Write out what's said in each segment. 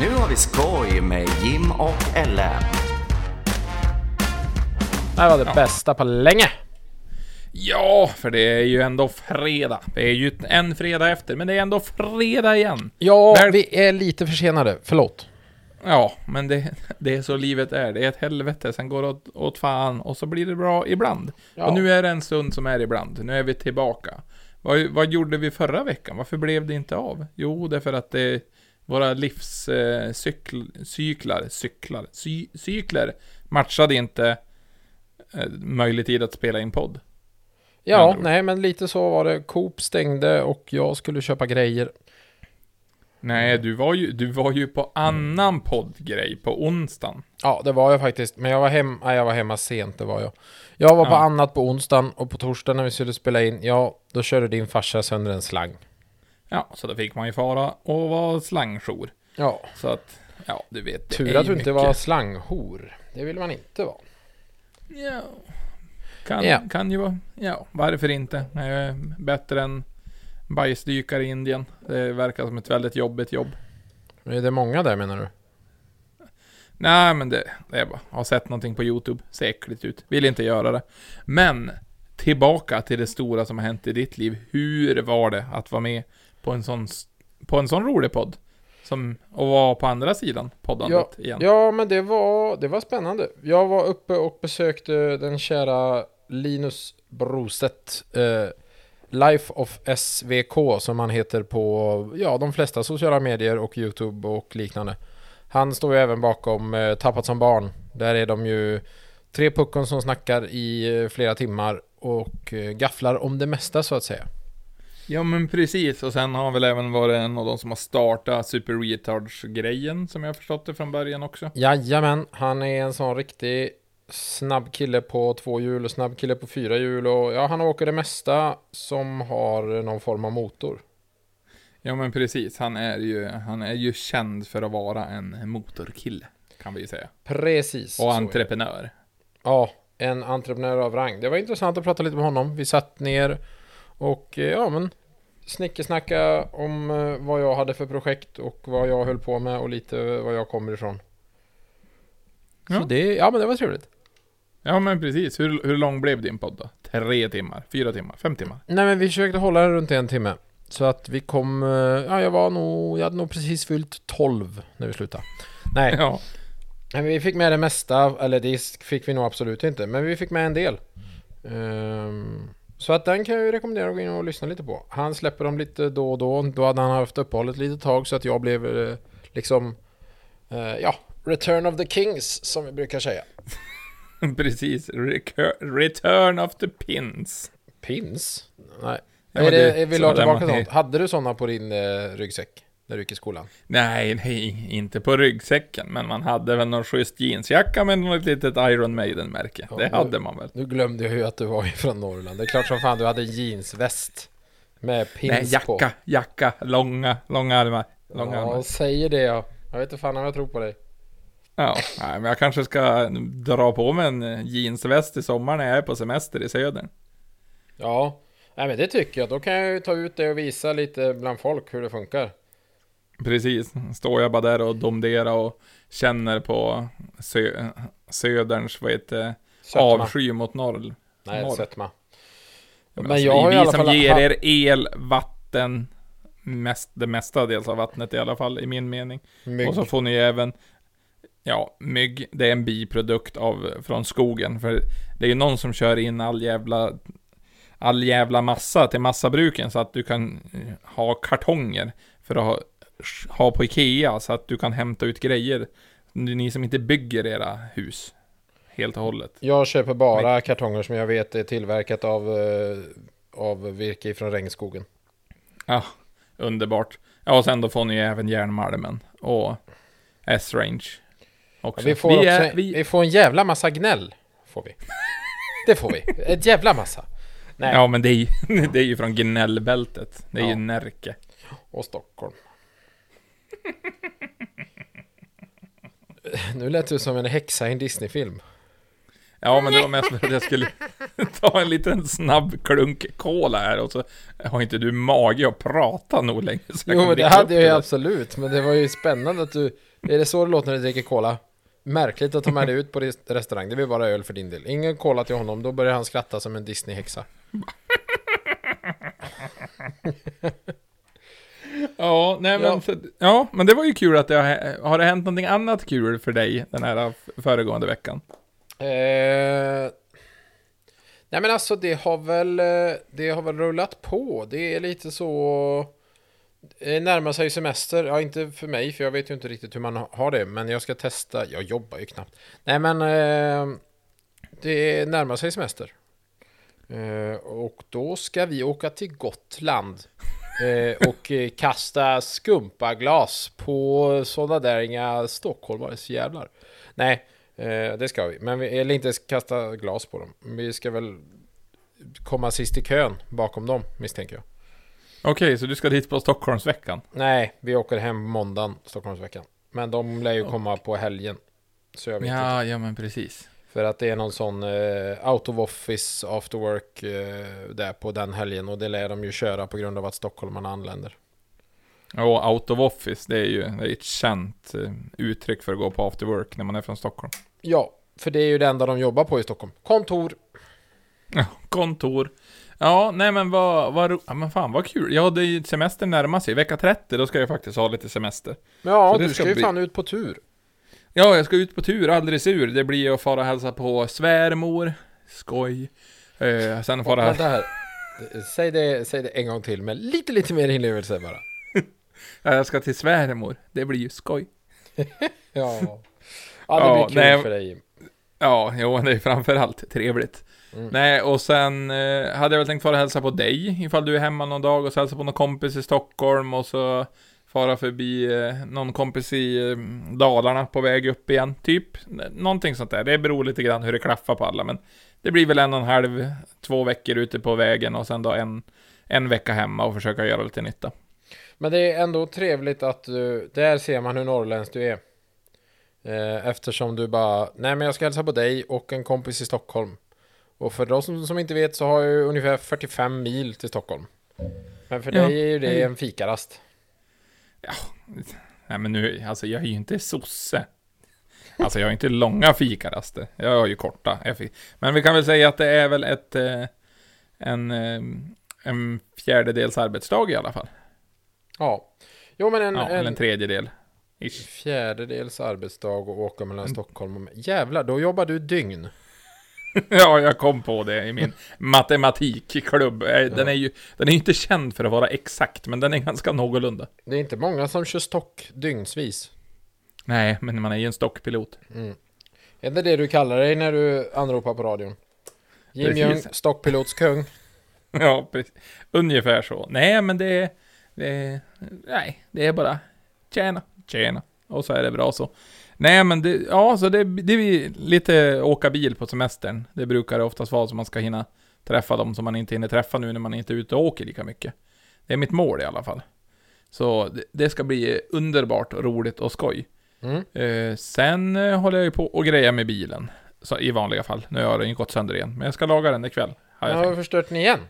Nu har vi skoj med Jim och Ellen. Det här var det bästa på länge. Ja, för det är ju ändå fredag. Det är ju en fredag efter, men det är ändå fredag igen. Ja, Väl- vi är lite försenade. Förlåt. Ja, men det, det är så livet är. Det är ett helvete, sen går det åt, åt fan och så blir det bra ibland. Ja. Och nu är det en stund som är ibland. Nu är vi tillbaka. Vad, vad gjorde vi förra veckan? Varför blev det inte av? Jo, det är för att det, våra livscyklar, eh, cykl- cyklar, cykler matchade inte eh, möjlig tid att spela in podd. Ja, nej, men lite så var det. Coop stängde och jag skulle köpa grejer. Nej, du var ju, du var ju på annan poddgrej på onsdagen. Ja, det var jag faktiskt. Men jag var, hem, nej, jag var hemma sent, det var jag. Jag var på Ja. annat på onsdagen och på torsdagen när vi skulle spela in, ja, då körde din farsa sönder en slang. Ja, så då fick man ju fara och vara slangjour. Ja, Så att, ja, du vet. det tur att du inte mycket. var slanghor. Det vill man inte vara. Ja. Kan, Ja. kan ju vara, ja, varför inte? Är bättre än bajsdykare i Indien. Det verkar som ett väldigt jobbigt jobb. Är det många där menar du? Nej, men det, det är bara, har sett någonting på YouTube, ser äckligt ut. Vill inte göra det. Men, tillbaka till det stora som har hänt i ditt liv. Hur var det att vara med på en sån, på en sån rolig podd? Som, och vara på andra sidan poddandet igen. Ja, men det var, det var spännande. Jag var uppe och besökte den kära Linus Brostedt. Eh, Life of SVK som han heter på ja, de flesta sociala medier och YouTube och liknande. Han står ju även bakom eh, Tappat som barn. Där är de ju tre puckon som snackar i eh, flera timmar och eh, gafflar om det mesta så att säga. Ja men precis, och sen har han väl även varit en av de som har startat Super Retards-grejen, som jag förstått det från början också. Jajamän, han är en sån riktig snabb kille på två hjul och snabb kille på fyra hjul och ja, han åker det mesta som har någon form av motor. Ja men precis, han är ju, han är ju känd för att vara en motorkille, kan vi ju säga. Precis. Och entreprenör. Ja, en entreprenör av rang. Det var intressant att prata lite med honom. Vi satt ner och ja, men snickesnacka om eh, vad jag hade för projekt och vad jag höll på med och lite var jag kommer ifrån. Ja. Så det, ja men det var trevligt. Ja men precis, hur, hur lång blev din podd då? Tre timmar? Fyra timmar? Fem timmar? Nej men vi försökte hålla den runt en timme. Så att vi kom, eh, ja jag var nog, jag hade nog precis fyllt 12 när vi slutade. Nej, Ja. men vi fick med det mesta, eller det fick vi nog absolut inte, men vi fick med en del. Ehm, så att den kan jag ju rekommendera att gå in och lyssna lite på. Han släpper dem lite då och då, då hade han haft uppehåll ett litet tag så att jag blev eh, liksom, eh, ja, Return of the Kings som vi brukar säga. precis, Recur- Return of the Pins. Pins? Nej. Ja, är det, vill du ha tillbaka sånt? Hade du sådana på din eh, ryggsäck? När du gick i skolan? Nej, nej, inte på ryggsäcken, men man hade väl någon schysst jeansjacka med något litet Iron Maiden-märke. Ja, det nu- hade man väl. Nu glömde jag ju att du var från Norrland. Det är klart som fan du hade jeansväst. Med pins Nej, jacka, på. jacka, långa, långa armar. Långa Ja, armar. säger det ja. Jag vet inte fan om jag tror på dig. Ja, nej, men jag kanske ska dra på mig en jeansväst i sommar när jag är på semester i södern. Ja, nej men det tycker jag. Då kan jag ju ta ut det och visa lite bland folk hur det funkar. Precis, står jag bara där och domderar och känner på sö söderns, vad heter det, avsky mot norr. Nej, norr. sötma. Men, Men alltså, jag har är i vi alla som fall ger er el, vatten, mest, det mesta dels av vattnet i alla fall, i min mening. Mygg. Och så får ni även, ja, mygg, det är en biprodukt av, från skogen. För det är ju någon som kör in all jävla, all jävla massa till massabruken så att du kan eh, ha kartonger för att ha, ha på Ikea så att du kan hämta ut grejer. Ni som inte bygger era hus helt och hållet. Jag köper bara kartonger som jag vet är tillverkat av, eh, av virke från regnskogen. Ja, underbart. Ja, och sen då får ni ju även järnmalmen och S-range. Också. Vi får, också, är, vi... vi, får en jävla massa gnäll. Får vi. Det får vi. Ett jävla massa. Nej. Ja, men det är, ju, det är ju från gnällbältet. Det är ju Ja. Närke. Och Stockholm. Nu lät du som en häxa i en Disneyfilm. Ja, men det var mest för att jag skulle ta en liten snabb klunk cola här och så har inte du mage att prata nog längre. Jo, men det hade jag ju absolut. Men det var ju spännande att du Är det så det låter när du dricker cola? Märkligt att ta med dig ut på res- restaurang. Det blir bara öl för din del. Ingen cola till honom, då börjar han skratta som en Disney-häxa. Ja, nej men, Ja. ja. ja, men det var ju kul att det har, har det hänt någonting annat kul för dig den här föregående veckan? Eh, nej men alltså det har väl eh, Det har väl rullat på Det är lite så Det närmar sig semester Ja inte för mig för jag vet ju inte riktigt hur man ha- har det Men jag ska testa Jag jobbar ju knappt Nej men eh, Det närmar sig semester eh, Och då ska vi åka till Gotland eh, Och eh, kasta skumpaglas På sådana där inga stockholmares jävlar Nej Eh, det ska vi. Men vi, eller inte kasta glas på dem. Vi ska väl komma sist i kön bakom dem, misstänker jag. Okej, så du ska dit på Stockholmsveckan? Nej, vi åker hem måndagen, Stockholmsveckan. Men de lär ju komma på helgen. Så jag vet inte. Ja, ja men precis. För att det är någon sån eh, out of office after work eh, där på den helgen. Och det lär de ju köra på grund av att stockholmarna anländer. Och out of office, det är ju det är ett känt eh, uttryck för att gå på after work när man är från Stockholm. Ja, för det är ju det enda de jobbar på i Stockholm. Kontor. Ja, kontor. Ja, nej men vad, vad ja, men fan vad kul. Ja, det är ju semester närmar sig. Vecka 30, då ska jag faktiskt ha lite semester. Ja, Så du ska ska ju bli- fan ut på tur. Ja, jag ska ut på tur alldeles ur. Det blir att fara och hälsa på svärmor. Skoj. Eh, sen fara... Vänta här. Säg det, säg det en gång till med lite, lite mer inlevelse bara. Ja, jag ska till svärmor. Det blir ju skoj. Ja. Ja, det Ja, blir kul nej. för dig. Ja, jo, det är framförallt trevligt. Mm. Nej, och sen eh, hade jag väl tänkt fara och hälsa på dig, ifall du är hemma någon dag och så hälsa på någon kompis i Stockholm och så fara förbi eh, någon kompis i eh, Dalarna på väg upp igen, typ. Någonting sånt där. Det beror lite grann hur det klaffar på alla, men det blir väl en och en halv, två veckor ute på vägen och sen då en, en vecka hemma och försöka göra lite nytta. Men det är ändå trevligt att du, där ser man hur norrländsk du är. Eh, Eftersom du bara, nej men jag ska hälsa på dig och en kompis i Stockholm. Och för de som, som inte vet så har jag ungefär 45 mil till Stockholm. Men för Ja, dig är ju det hej. en fikarast. Nej men nu, alltså jag är ju inte sosse. Alltså jag har inte långa fikaraster. Jag har ju korta. Men vi kan väl säga att det är väl ett, eh, en, eh, en fjärdedels arbetsdag i alla fall. Ja. Jo men en, Ja, eller en en tredjedel. Ish. fjärdedels arbetsdag och åka mellan Stockholm och... Jävlar, då jobbar du dygn. Ja, jag kom på det i min matematikklubb. Eh, Den är ju, den är inte känd för att vara exakt, men den är ganska någorlunda. Det är inte många som kör stock dygnsvis. Nej, men man är ju en stockpilot. Är det det du kallar dig när du anropar på radion? Jim. Young, stockpilotskung. Ja, precis. Ungefär så. Nej, men det är, det är... Nej, det är bara... Tjena, tjena. Och så är det bra så. Nej, men det... Ja, så det, det är lite åka bil på semestern. Det brukar det oftast vara så man ska hinna träffa dem som man inte hinner träffa nu när man inte är ute och åker lika mycket. Det är mitt mål i alla fall. Så det, det ska bli underbart, roligt och skoj. Mm. Eh, sen eh, håller jag ju på och grejer med bilen. Så, I vanliga fall. Nu har den gått sönder igen. Men jag ska laga den ikväll. Har jag har förstört den igen.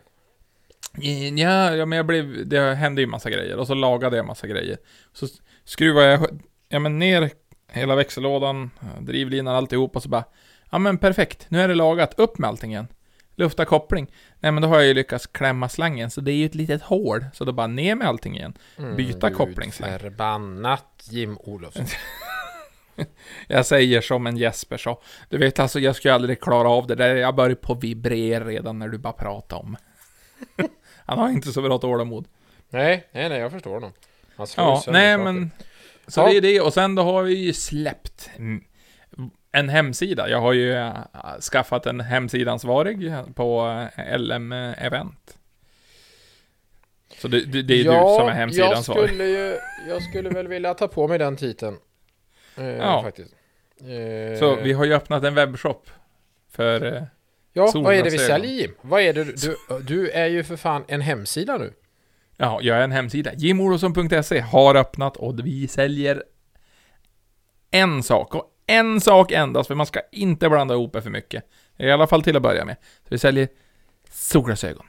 Ja, ja, men jag blev, det hände ju massa grejer och så lagade jag massa grejer. Så skruvade jag ja, men ner hela växellådan, drivlinan, alltihop och så bara, ja men perfekt, nu är det lagat, upp med allting igen. Lufta koppling. Nej men då har jag ju lyckats klämma slangen, så det är ju ett litet hål, så då bara ner med allting igen. Byta Gud kopplingsslang. Förbannat Jim Olofsson. Jag säger som en Jesper sa, du vet alltså jag skulle aldrig klara av det där, jag börjar på vibrera redan när du bara pratar om. Han har inte så bra tålamod. nej, nej, nej, jag förstår honom. Han slår Ja, nej saker. men... Så Ja. det är det, och sen då har vi ju släppt mm, en hemsida. Jag har ju äh, skaffat en hemsidansvarig på äh, LM Event. Så det, det, det är du som är hemsidansvarig. Jag skulle, ju, jag skulle väl vilja ta på mig den titeln. Eh, Ja. Faktiskt. Eh, Så vi har ju öppnat en webbshop. För... eh, ja, vad är det vi säljer Jim? Vad är det du, du, du är ju för fan en hemsida nu. Ja, jag är en hemsida. jimolofsson.se har öppnat och vi säljer en sak. Och en sak endast, för man ska inte blanda ihop det för mycket. I alla fall till att börja med. Så vi säljer solglasögon.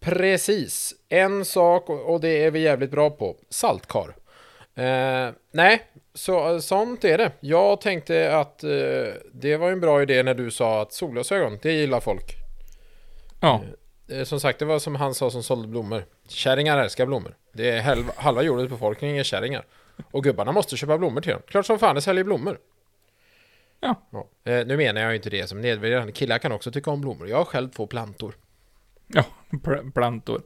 Precis. En sak, och och det är vi jävligt bra på. Saltkar. Eh, nej, så, sånt är det. Jag tänkte att eh, det var en bra idé när du sa att solglasögon, det gillar folk. Ja, Eh, som sagt, det var som han sa som sålde blommor. Kärringar älskar blommor. Det är halva, halva jordens befolkning är kärringar. Och gubbarna måste köpa blommor till dem. Klart som fan det säljer blommor. Ja. Eh, nu menar jag ju inte det som nedvärderande. Killar kan också tycka om blommor. Jag har själv två plantor. ja, pl- plantor.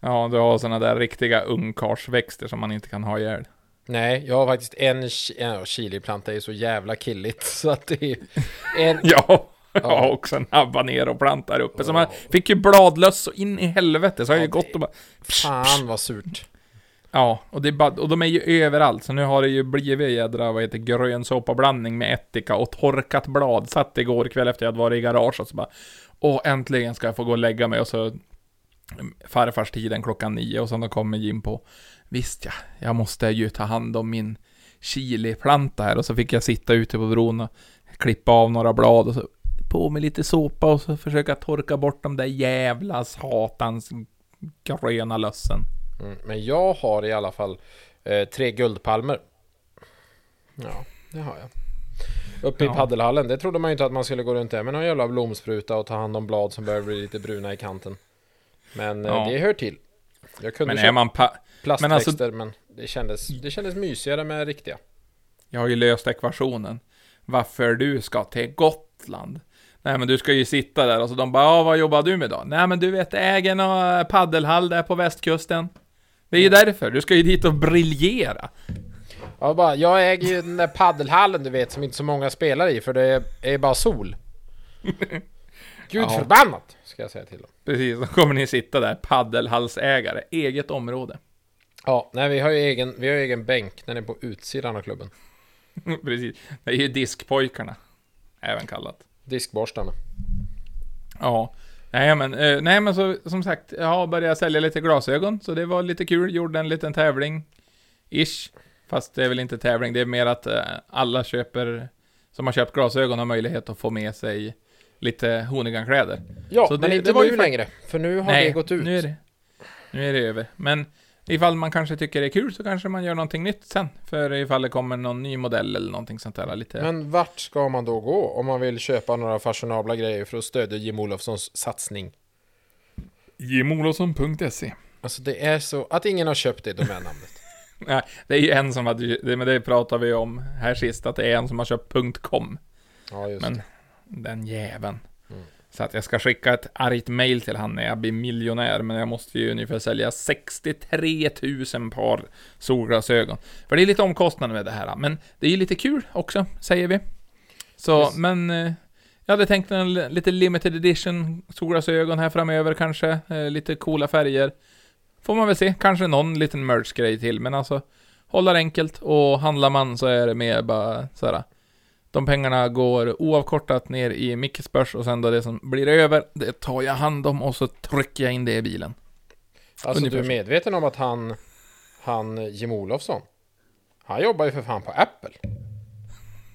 Ja, du har såna där riktiga ungkarlsväxter som man inte kan ha ihjäl. Nej, jag har faktiskt en chi- ja, chiliplanta är så jävla killigt så att det är en... Ja, jag har också en habanero-planta här uppe. Så man fick ju bladlöss så in i helvete. Så har jag Ja, gått det- och bara... Fan vad surt. Ja, och, det bara, och de är ju överallt. Så nu har det ju blivit jädra, vad heter grön såpablandning med ättika och torkat blad. Satt igår kväll efter jag hade varit i garaget och så bara... Åh, äntligen ska jag få gå och lägga mig och så... Farfars tiden klockan nio och sen då kommer Jim på... Visst ja, jag måste ju ta hand om min chiliplanta här. Och så fick jag sitta ute på bron och klippa av några blad och så på med lite såpa och så försöka torka bort de där jävla satans gröna lössen. Mm, men jag har i alla fall eh, tre guldpalmer. Ja, det har jag. Uppe Ja. i paddelhallen, det trodde man ju inte att man skulle gå runt där med någon jävla blomspruta och ta hand om blad som börjar bli lite bruna i kanten. Men eh, Ja. det hör till. Jag kunde Men är man pa- plastväxter men, det, kändes, det kändes mysigare med riktiga. Jag har ju löst ekvationen. Varför du ska till Gotland? Nej men du ska ju sitta där och så de bara, ja vad jobbar du med då? Nej men du vet, äger någon paddelhall där på västkusten. Det är ju därför, du ska ju dit och briljera. Jag, bara, jag äger ju den där paddelhallen du vet som inte så många spelar i för det är, bara sol. Gud Ja. förbannat! Ska jag säga till dem. Precis, då kommer ni sitta där, paddelhallsägare, eget område. Ja, nej vi har ju egen, vi har egen bänk. Den är på utsidan av klubben. Precis, det är ju diskpojkarna. Även kallat. Diskborstarna. Ja. Nej men, eh, nej men så, som sagt, jag har börjat sälja lite glasögon, så det var lite kul. Gjorde en liten tävling. Ish. Fast det är väl inte tävling, det är mer att eh, alla köper, som har köpt glasögon har möjlighet att få med sig lite Hoonigan-kläder. Ja, Så men det- inte det var nu ju längre. För nu har det gått ut. nu är det, nu är det över. Men ifall man kanske tycker det är kul så kanske man gör någonting nytt sen. För ifall det kommer någon ny modell eller någonting sånt där lite. Men vart ska man då gå om man vill köpa några fashionabla grejer för att stödja Jim Olofssons satsning? jimolofsson.se Alltså det är så att ingen har köpt det domännamnet. Nej, det är ju en som hade, det, men det pratade vi om här sist, att det är en som har köpt .com. Ja, just Men det. den jäveln. Så att jag ska skicka ett argt mail till han när jag blir miljonär, men jag måste ju ungefär sälja 63 000 par solglasögon. För det är lite omkostnader med det här, men det är ju lite kul också, säger vi. Så, Yes. men eh, jag hade tänkt en li- lite limited edition solglasögon här framöver kanske, eh, lite coola färger. Får man väl se, kanske någon liten merch-grej till, men alltså hålla det enkelt och handlar man så är det mer bara såhär de pengarna går oavkortat ner i Mickes börs och sen då det som blir över, det tar jag hand om och så trycker jag in det i bilen. Alltså ungefär du är medveten om att han, han Jim Olofsson, han jobbar ju för fan på Apple.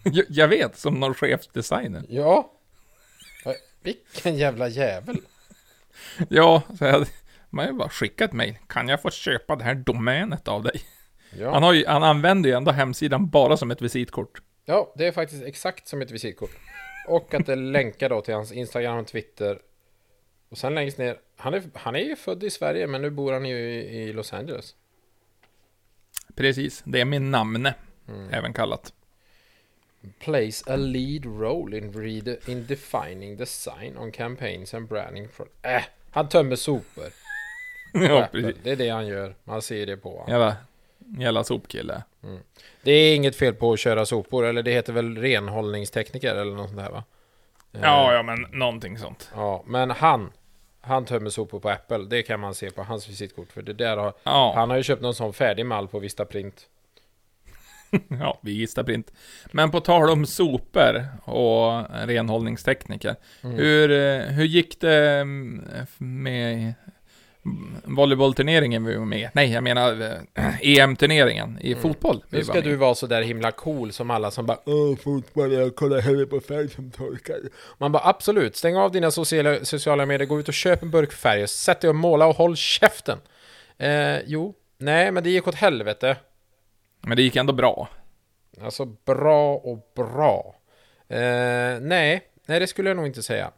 Jag, jag vet, som någon chefsdesigner. Ja. Vilken jävla jävel. Ja, så jag, man har ju bara skickat mejl. Kan jag få köpa det här domänet av dig? Han, Ja. har ju, han använder ju ändå hemsidan bara som ett visitkort. Ja, det är faktiskt exakt som ett visitkort. Och att det länkar då till hans Instagram och Twitter. Och sen längst ner, han är, han är ju född i Sverige men nu bor han ju i, i Los Angeles. Precis, det är min namne, även kallat. Plays a lead role in, read, in defining design on campaigns and branding. For, äh, han tömmer sopor. ja, Apple. precis. Det är det han gör. Man ser det på honom. Jävla, jävla sopkille. Det är inget fel på att köra sopor, eller det heter väl renhållningstekniker eller något sånt där va? Eh, Ja, ja, men någonting sånt. ja. Men han, han tömmer sopor på Apple. Det kan man se på hans visitkort. För det där har, Ja. han har ju köpt någon sån färdig mall på Vistaprint. Ja, vi gissar print. Men på tal om sopor och renhållningstekniker. Mm. Hur, eh, hur gick det mm, med volleybollturneringen vi var med Nej, jag menar eh, EM-turneringen i fotboll. vi Nu ska du vara så där himla cool som alla som bara Åh fotboll, jag kollar hellre på färg som torkar. Man bara absolut, stäng av dina sociala, sociala medier, gå ut och köp en burk färg sätt dig och måla och håll käften. Eh, jo, nej men det gick åt helvete. Men det gick ändå bra. Alltså bra och bra. Eh, nej, nej det skulle jag nog inte säga.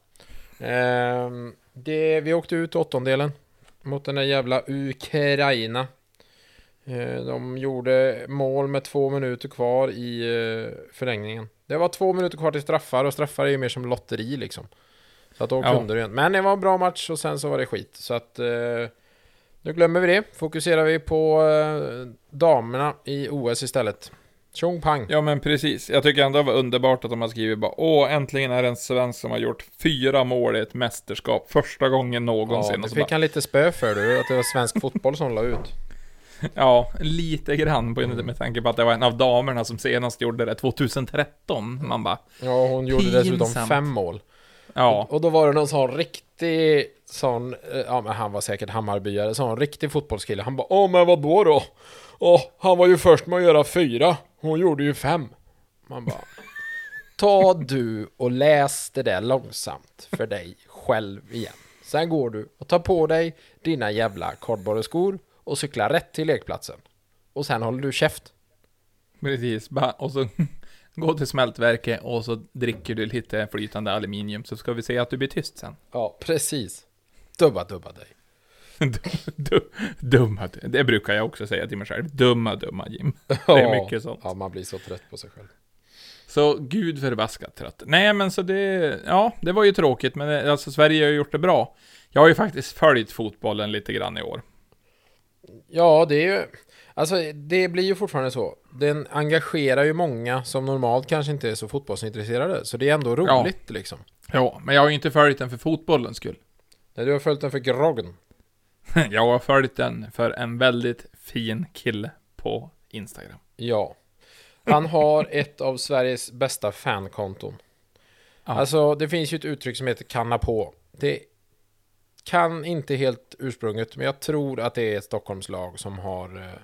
Eh, det, vi åkte ut åttondelen mot den där jävla Ukraina. Eh, de gjorde mål med två minuter kvar i eh, förlängningen. Det var två minuter kvar till straffar och straffar är ju mer som lotteri liksom. Så att då Ja. kunde igen. Men det var en bra match och sen så var det skit. Så att eh, nu glömmer vi det. Fokuserar vi på damerna i OS istället. Tjong pang! Ja men precis. Jag tycker ändå det var underbart att de har skrivit bara Åh, äntligen är det en svensk som har gjort fyra mål i ett mästerskap. Första gången någonsin. Ja, det fick bara, han lite spö för du, att det var svensk fotboll som la ut. ja, lite grann på, Mm. med tanke på att det var en av damerna som senast gjorde det 2013. Man bara, Ja, hon gjorde dessutom Pinsamt. fem mål. ja. Och då var det någon sån riktig sån, eh, ja men han var säkert Hammarbyare, sån riktig fotbollskille. Han bara, åh men vad då då? Åh, han var ju först med att göra fyra, hon gjorde ju fem. Man bara, ta du och läs det där långsamt för dig själv igen. Sen går du och tar på dig dina jävla kardborreskor och cyklar rätt till lekplatsen. Och sen håller du käft. Precis, och så gå till smältverket och så dricker du lite flytande aluminium så ska vi se att du blir tyst sen. Ja, precis. Dubba dubba dig. Du, dumma, det brukar jag också säga till mig själv. Dumma, dumma Jim. Det är Ja. mycket sånt. Ja, man blir så trött på sig själv. Så gud förbaskat trött. Nej men så det, ja det var ju tråkigt men det, alltså Sverige har ju gjort det bra. Jag har ju faktiskt följt fotbollen lite grann i år. Ja, det är ju... Alltså, det blir ju fortfarande så. Den engagerar ju många som normalt kanske inte är så fotbollsintresserade. Så det är ändå roligt liksom. Ja, men jag har ju inte följt den för fotbollens skull. Nej, du har följt den för groggen. Jag har följt den för en väldigt fin kille på Instagram. Ja. Han har ett av Sveriges bästa fankonton. Ja. Alltså, det finns ju ett uttryck som heter kanna på. Det kan inte helt ursprunget, men jag tror att det är ett Stockholmslag som har eh,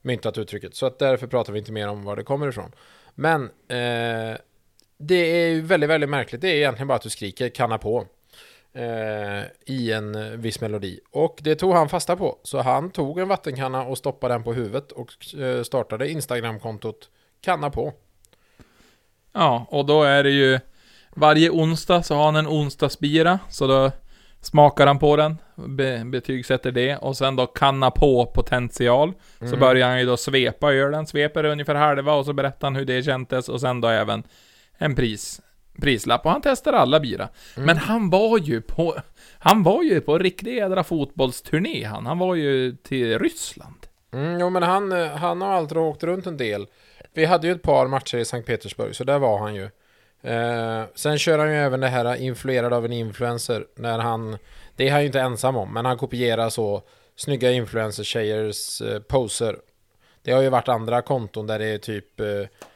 myntat uttrycket. Så att därför pratar vi inte mer om var det kommer ifrån. Men eh, det är ju väldigt, väldigt märkligt. Det är egentligen bara att du skriker kanna på i en eh, viss melodi. Och det tog han fasta på. Så han tog en vattenkanna och stoppade den på huvudet och eh, startade Instagram-kontot kanna på. Ja, och då är det ju varje onsdag så har han en onsdagsbira, så då smakar han på den, be, betygsätter det, och sen då kanna på potential. Så börjar han ju då svepa ölen, sveper ungefär halva och så berättar han hur det kändes och sen då även en pris, prislapp. Och han testar alla bira. Men han var ju på, han var ju på riktig jädra fotbollsturné han. Han var ju till Ryssland. Mm, jo, men han, han har alltid åkt runt en del. Vi hade ju ett par matcher i Sankt Petersburg, så där var han ju. Eh, sen kör han ju även det här influerad av en influencer. När han, det är han ju inte ensam om, men han kopierar så snygga influencer-tjejers eh, poser. Det har ju varit andra konton där det är typ eh,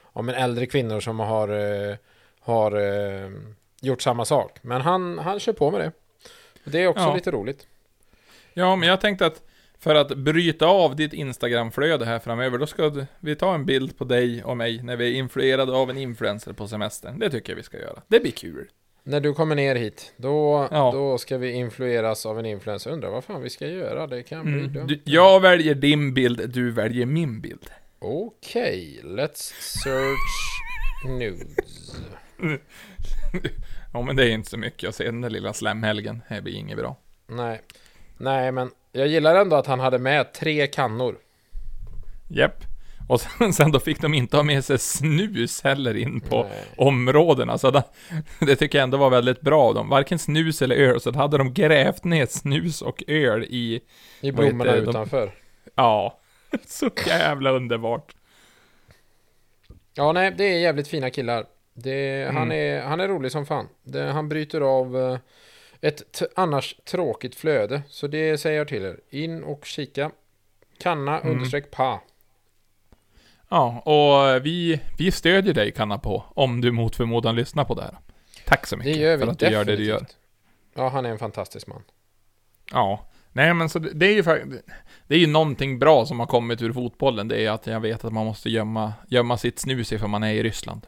om en äldre kvinnor som har, eh, har eh, gjort samma sak. Men han, han kör på med det. Det är också Ja. lite roligt. Ja, men jag tänkte att för att bryta av ditt Instagram-flöde här framöver, då ska vi ta en bild på dig och mig när vi är influerade av en influencer på semestern. Det tycker jag vi ska göra. Det blir kul. När du kommer ner hit, då, Ja. då ska vi influeras av en influencer. Undrar vad fan vi ska göra? Det kan bli Mm. dumt. Du, jag väljer din bild, du väljer min bild. Okej, let's search nudes. Ja, men det är inte så mycket att se den där lilla slemhelgen. Det blir inget bra. Nej. Nej, men jag gillar ändå att han hade med tre kannor. Japp. Och sen, sen då fick de inte ha med sig snus heller in på Nej. områdena. Så det, det tycker jag ändå var väldigt bra av dem. Varken snus eller öl, så hade de grävt ner snus och öl i I blommorna heter det? De- utanför. Ja, så jävla underbart. Ja, nej, det är jävligt fina killar. Det, Mm. han, är, han är rolig som fan. Det, han bryter av eh, ett annars tråkigt flöde. Så det säger jag till er. In och kika. Kanna Mm. understreck pa. Ja, och vi, vi stödjer dig Kanna på om du mot förmodan lyssnar på det här. Tack så Det mycket gör vi för att du gör det du gör. definitivt. Ja, han är en fantastisk man. Ja, nej men så det, det är ju faktiskt, det är ju någonting bra som har kommit ur fotbollen, det är att jag vet att man måste gömma, gömma sitt snus ifall man är i Ryssland.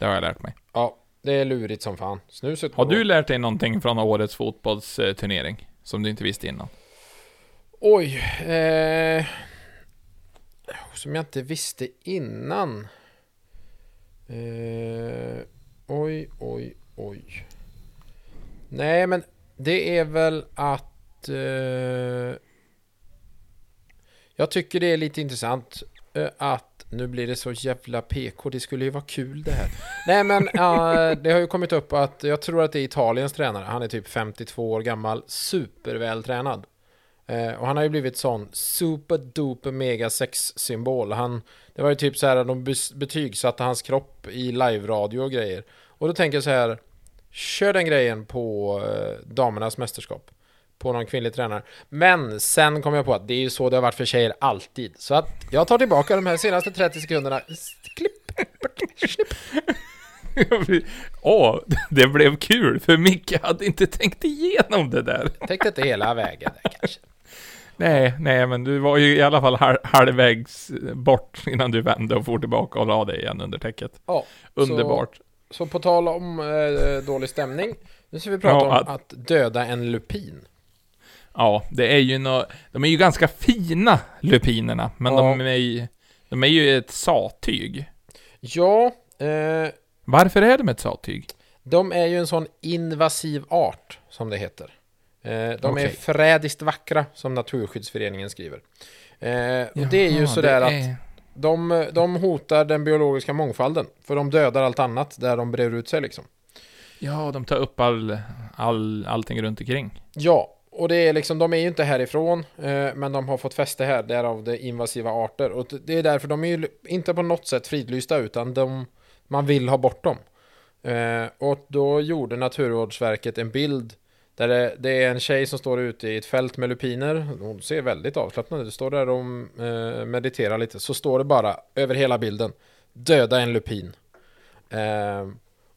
Det har jag lärt mig. Ja, det är lurigt som fan. Snuset Har du lärt dig någonting från årets fotbollsturnering? Som du inte visste innan? Oj. Eh... som jag inte visste innan. Eh, oj, oj, oj. Nej, men det är väl att... Eh, jag tycker det är lite intressant eh, att... Nu blir det så jävla PK, det skulle ju vara kul det här. Nej men, uh, det har ju kommit upp att jag tror att det är Italiens tränare. Han är typ 52 år gammal, supervältränad. Uh, och han har ju blivit sån super duper mega sex-symbol. Han, det var ju typ så här de betygsatte hans kropp i live-radio och grejer. Och då tänker jag så här, kör den grejen på uh, damernas mästerskap. På någon kvinnlig tränare. Men sen kom jag på att det är ju så det har varit för tjejer alltid. Så att jag tar tillbaka de här senaste 30 sekunderna. Klipp! Snipp. Åh, det blev kul, för Micke hade inte tänkt igenom det där. Tänkte inte hela vägen där kanske. Nej, nej, men du var ju i alla fall halv, halvvägs bort innan du vände och for tillbaka och la dig igen under täcket. Ja, Underbart. Så på tal om eh, dålig stämning. Nu ska vi prata Ja, om att- att döda en lupin. Ja, det är ju nå, de är ju ganska fina lupinerna, men Ja. de är ju, de är ju ett sattyg. Ja, eh, Varför är de ett sattyg? de är ju en sån invasiv art som det heter. Eh, de är Okej. förrädiskt vackra som Naturskyddsföreningen skriver. Eh, och det är ju Jaha, sådär det att är- de, de hotar den biologiska mångfalden. För de dödar allt annat där de breder ut sig liksom. Ja, de tar upp all, all, allting runt omkring. Ja, och det är liksom, de är ju inte härifrån, eh, men de har fått fäste här, därav det invasiva arter. Och det är därför de är ju inte på något sätt fridlysta, utan de, man vill ha bort dem. Eh, och då gjorde Naturvårdsverket en bild där det, det är en tjej som står ute i ett fält med lupiner. Hon ser väldigt avslappnad ut. Det står där och eh, mediterar lite. Så står det bara över hela bilden. Döda en lupin. Eh,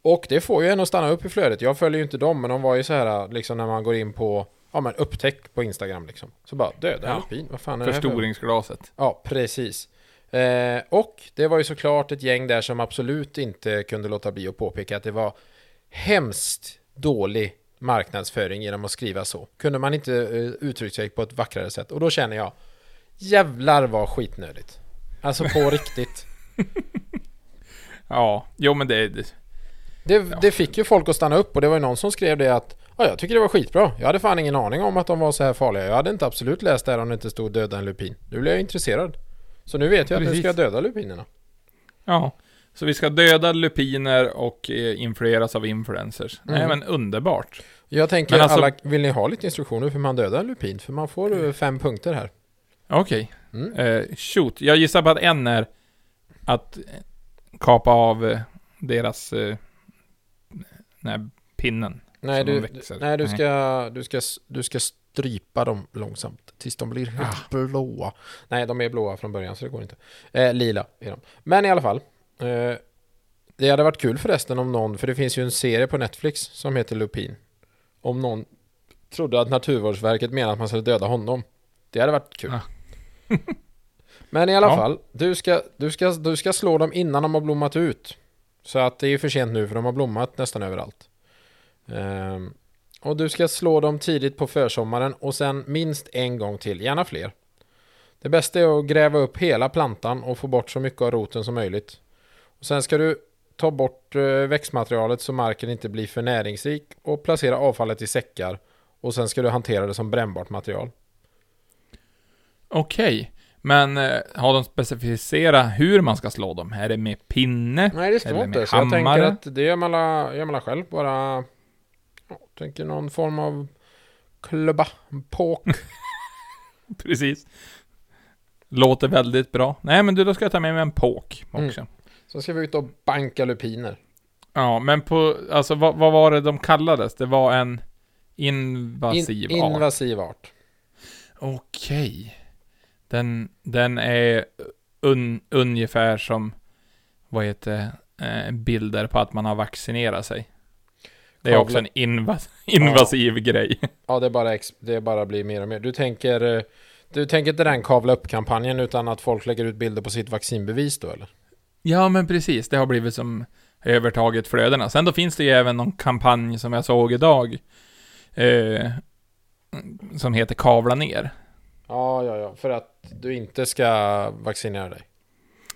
och det får ju en att stanna upp i flödet. Jag följer ju inte dem, men de var ju så här liksom när man går in på Ja men upptäck på Instagram liksom. Så bara döda Ja. lupin. Vad fan är det här för? Förstoringsglaset. Ja, precis. Eh, och det var ju såklart ett gäng där som absolut inte kunde låta bli att påpeka att det var hemskt dålig marknadsföring genom att skriva så. Kunde man inte eh, uttrycka sig på ett vackrare sätt. Och då känner jag, jävlar vad skitnödigt. Alltså på riktigt. Ja, jo men det det- Det, det fick ju folk att stanna upp och det var ju någon som skrev det att ja, jag tycker det var skitbra. Jag hade fan ingen aning om att de var så här farliga. Jag hade inte absolut läst det här om det inte stod döda en lupin. Nu blev jag intresserad. Så nu vet jag att nu Precis. ska döda lupinerna. Ja. Så vi ska döda lupiner och eh, influeras av influencers. Nej Mm. men underbart. Jag tänker Men alltså- alla, vill ni ha lite instruktioner för man dödar en lupin? För man får eh, fem punkter här. Okej. Mm. Eh, shoot. Jag gissar på att en är att kapa av deras... Den här pinnen. Nej, du, nej du, Nej. ska, du, ska, du ska strypa dem långsamt tills de blir helt Ah. blåa. Nej, de är blåa från början så det går inte. Eh, lila är de. Men i alla fall. Eh, det hade varit kul förresten om någon, för det finns ju en serie på Netflix som heter Lupin. Om någon trodde att Naturvårdsverket menade att man skulle döda honom. Det hade varit kul. Ah. Men i alla Ja. fall, du ska, du, ska, du ska slå dem innan de har blommat ut. Så att det är för sent nu för de har blommat nästan överallt. Ehm, och du ska slå dem tidigt på försommaren och sen minst en gång till, gärna fler. Det bästa är att gräva upp hela plantan och få bort så mycket av roten som möjligt. Och sen ska du ta bort eh, växtmaterialet så marken inte blir för näringsrik och placera avfallet i säckar. Och sen ska du hantera det som brännbart material. Okej. Men eh, har de specificerat hur man ska slå dem? Är det med pinne? Nej, det står inte. Så jag tänker att det gör man, la, gör man själv. Bara... Tänker någon form av klubba, påk. Precis. Låter väldigt bra. Nej men du, då ska jag ta med mig en påk också. Så ska vi ut och banka lupiner. Ja, men på, alltså vad, vad var det de kallades? Det var en invasiv In, art. invasiv art. Okej. Den, den är un, ungefär som, vad heter eh, bilder på att man har vaccinerat sig. Det är också en invas, invasiv grej. Ja, det bara, det bara blir mer och mer. Du tänker, eh, du tänker inte den kavla upp-kampanjen utan att folk lägger ut bilder på sitt vaccinbevis då eller? Ja, men precis. Det har blivit som övertaget flödena. Sen då finns det ju även någon kampanj som jag såg idag. Eh, som heter Kavla ner. Ja, ja, ja. För att du inte ska vaccinera dig.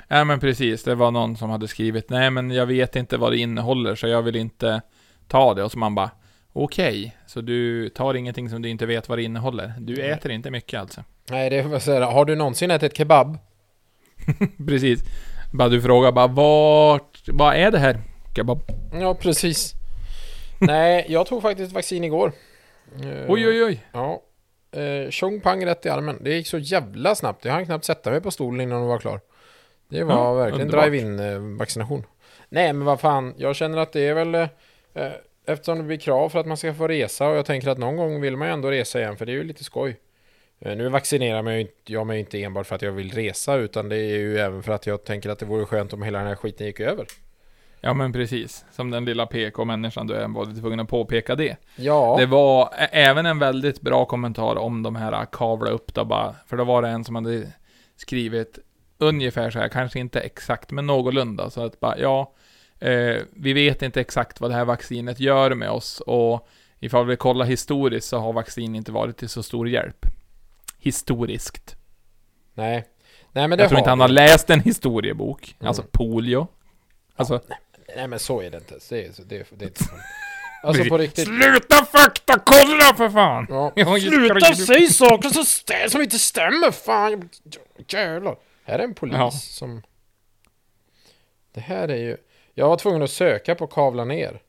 Ja men precis, det var någon som hade skrivit Nej men jag vet inte vad det innehåller så jag vill inte ta det och så man bara Okej, så du tar ingenting som du inte vet vad det innehåller? Du Nej. äter inte mycket alltså? Nej, det är vad säger Har du någonsin ätit kebab? precis. Bara du frågar bara vart, vad är det här? Kebab. Ja, precis. Nej, jag tog faktiskt vaccin igår. Eh, Oj oj oj. Ja. Eh, tjong pang rätt i armen. Det gick så jävla snabbt. Jag hann knappt sätta mig på stolen innan hon var klar. Det var Ja, verkligen drive-in eh, vaccination. Nej, men vad fan. Jag känner att det är väl... Eh, eftersom det blir krav för att man ska få resa och jag tänker att någon gång vill man ju ändå resa igen för det är ju lite skoj. Eh, nu vaccinerar mig ju inte- jag mig inte enbart för att jag vill resa utan det är ju även för att jag tänker att det vore skönt om hela den här skiten gick över. Ja men precis. Som den lilla PK-människan du är var du tvungen att påpeka det. Ja. Det var även en väldigt bra kommentar om de här kavla upp då bara. För då var det en som hade skrivit ungefär så här, kanske inte exakt, men någorlunda. Så att bara, ja, eh, vi vet inte exakt vad det här vaccinet gör med oss och ifall vi kollar historiskt så har vaccin inte varit till så stor hjälp. Historiskt. Nej. Nej men det Jag tror inte han har läst en historiebok. Mm. Alltså polio. Alltså, Nej men så är det inte. Det är, det är, det är inte sant. Alltså på riktigt. Sluta faktakolla för fan! Ja. Sluta skrivit- säg saker som, stä- som inte stämmer! Fan! Jävlar! Här är en polis Ja. som... Det här är ju... Jag var tvungen att söka på Kavla ner.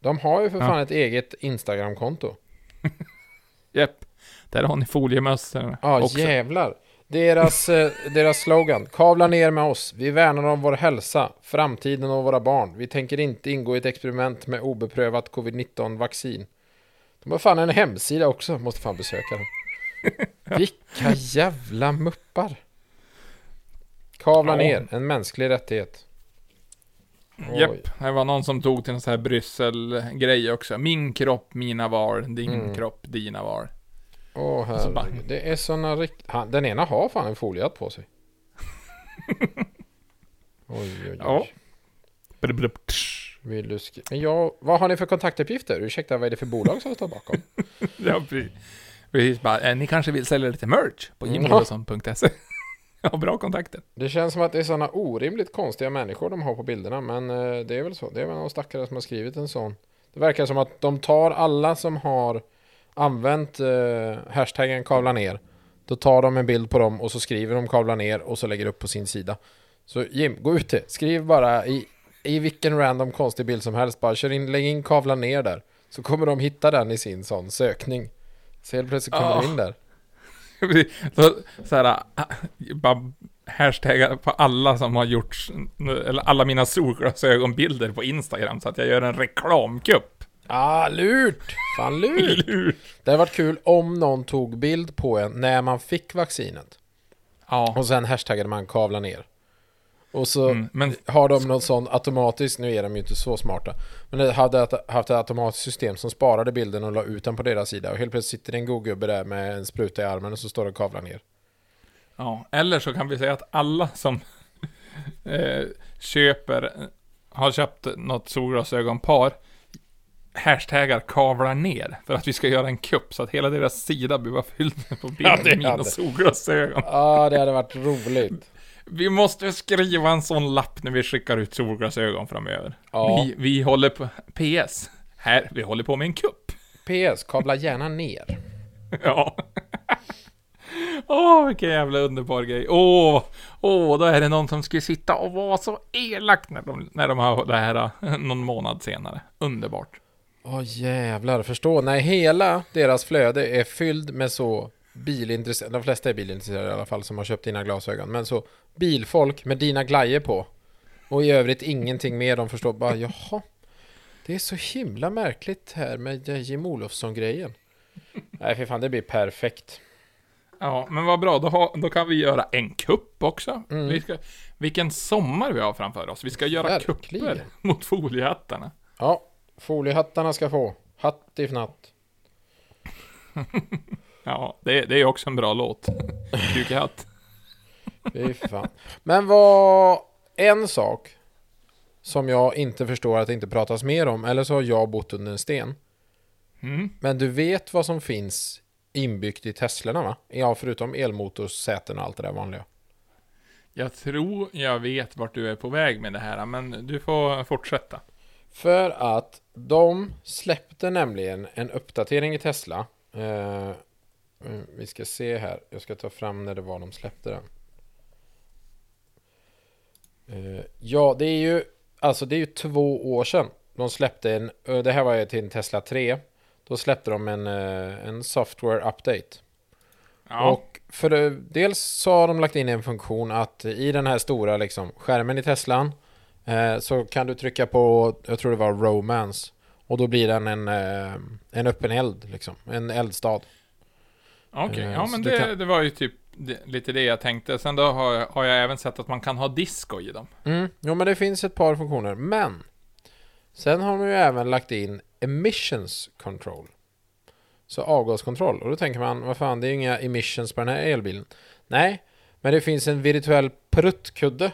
De har ju för Ja. fan ett eget Instagramkonto. Japp. Där har ni foliemössen Ja, också. jävlar. Deras, eh, deras slogan. Kavla ner med oss. Vi värnar om vår hälsa, framtiden och våra barn. Vi tänker inte ingå i ett experiment med obeprövat covid-19 vaccin. De har fan en hemsida också. Måste fan besöka den. Vilka jävla muppar. Kavla Ja. ner. En mänsklig rättighet. Japp, det var någon som tog till en sån här Bryssel-grej också. Min kropp, mina val. Din Mm. kropp, dina val. Åh så bara- herregud. Det är såna rikt... Han, den ena har fan en foliehatt på sig. Oj, oj, oj. Ja. Vill du skri- Men jag, vad har ni för kontaktuppgifter? Ursäkta, vad är det för bolag som står bakom? Ja, precis. Precis bara, eh, ni kanske vill sälja lite merch på Mm. Ja, bra kontakter. Det känns som att det är sådana orimligt konstiga människor de har på bilderna, men eh, det är väl så. Det är väl någon stackare som har skrivit en sån. Det verkar som att de tar alla som har använt eh, hashtaggen kavla ner. Då tar de en bild på dem och så skriver de kavla ner och så lägger upp på sin sida. Så Jim, gå ut det. Skriv bara i, i vilken random konstig bild som helst. Bara kör in, lägg in kavla ner där. Så kommer de hitta den i sin sån sökning. Så helt plötsligt kommer Ja. du in där. så, så här, bara hashtaggar på alla som har gjort, eller alla mina solglasögonbilder på Instagram så att jag gör en reklamkupp. Ah, lurt! Fan lurt! Det hade varit kul om någon tog bild på en när man fick vaccinet. Ja, Och sen hashtaggade man kavla ner. Och så mm, men har de något sånt automatiskt, nu är de ju inte så smarta. Men det hade haft ett automatiskt system som sparade bilden och la ut den på deras sida. Och helt plötsligt sitter en god gubbe där med en spruta i armen och så står det kavla ner. Ja, eller så kan vi säga att alla som eh, köper, har köpt något solglasögonpar, hashtaggar kavlar ner för att vi ska göra en kupp så att hela deras sida blir bara fylld på bilder Ja, med mina solglasögon. Ja, det hade varit roligt. Vi måste skriva en sån lapp när vi skickar ut solglasögon framöver. Ja. Vi, vi håller på, PS, här, vi håller på med en kupp. PS, kavla gärna ner. Ja. Åh, vilken jävla underbar grej. Åh, åh, då är det någon som skulle sitta och vara så elak när de, när de har det här någon månad senare. Underbart. Åh jävlar, förstå. När hela deras flöde är fylld med så bilintresserade, de flesta är bilintresserade i alla fall som har köpt dina glasögon, men så bilfolk med dina glajjor på. Och i övrigt ingenting mer, de förstår bara jaha. Det är så himla märkligt här med Jim Olofsson-grejen. Nej för fan, det blir perfekt. Ja, men vad bra. Då, har, då kan vi göra en kupp också. Mm. Vi ska, vilken sommar vi har framför oss. Vi ska göra Verkligen. kupper mot foliehattarna. Ja, foliehattarna ska få. Hatt i fnatt. Ja, det, det är också en bra låt. Kukehatt. Fy fan. Men vad... En sak som jag inte förstår att det inte pratas mer om, eller så har jag bott under en sten. Mm. Men du vet vad som finns inbyggt i Teslorna va? Ja, förutom elmotorsäten och allt det där vanliga. Jag tror jag vet vart du är på väg med det här, men du får fortsätta. För att de släppte nämligen en uppdatering i Tesla. Eh, vi ska se här. Jag ska ta fram när det var de släppte den. Eh, ja, det är ju alltså det är ju två år sedan de släppte en. eh, Det här var ju till en Tesla 3. Då släppte de en, eh, en software update. Ja, Och för det, dels så har de lagt in en funktion att i den här stora liksom, skärmen i Teslan eh, så kan du trycka på, jag tror det var Romance. Och då blir den en, en öppen eld, liksom. En eldstad. Okej. eh, Ja, men det, kan- det var ju typ lite det jag tänkte. Sen då har jag, har jag även sett att man kan ha disco i dem. Mm, jo men det finns ett par funktioner. Men sen har de ju även lagt in emissions control. Så avgaskontroll. Och då tänker man, vad fan det är ju inga emissions på den här elbilen. Nej, men det finns en virtuell pruttkudde.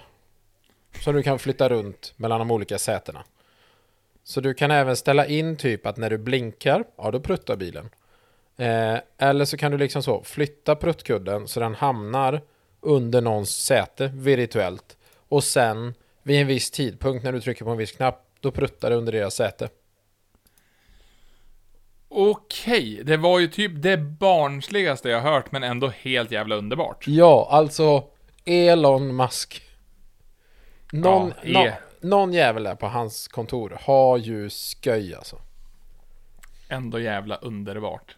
Som du kan flytta runt mellan de olika sätena. Så du kan även ställa in typ att när du blinkar, ja då pruttar bilen. Eh, eller så kan du liksom så flytta pruttkudden så den hamnar under någons säte virtuellt. Och sen vid en viss tidpunkt när du trycker på en viss knapp, då pruttar det under deras säte. Okej, det var ju typ det barnsligaste jag hört, men ändå helt jävla underbart. Ja, alltså Elon Musk. Någon, Ja, nå- E. någon jävel där på hans kontor har ju sköj alltså. Ändå jävla underbart.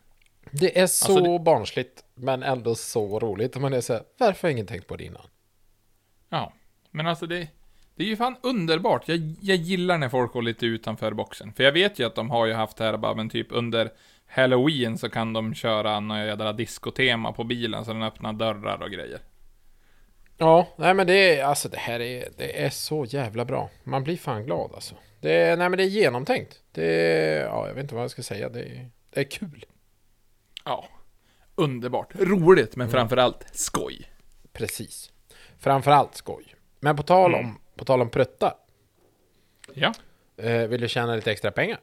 Det är så Alltså, barnsligt, men ändå så roligt. Man är så här, varför har ingen tänkt på det innan? Ja, men alltså det, det är ju fan underbart. Jag, jag gillar när folk går lite utanför boxen. För jag vet ju att de har ju haft det här bara, men typ under Halloween så kan de köra några jädra discotema på bilen så den öppnar dörrar och grejer. Ja, nej men det är, alltså det här är, det är så jävla bra. Man blir fan glad alltså. Det är, nej men det är genomtänkt. Det är, ja jag vet inte vad jag ska säga. Det är, det är kul. Ja, underbart. Roligt, men framförallt skoj. Precis. Framförallt skoj. Men på tal om, på tal om pruttar. Ja, Eh, vill du tjäna lite extra pengar?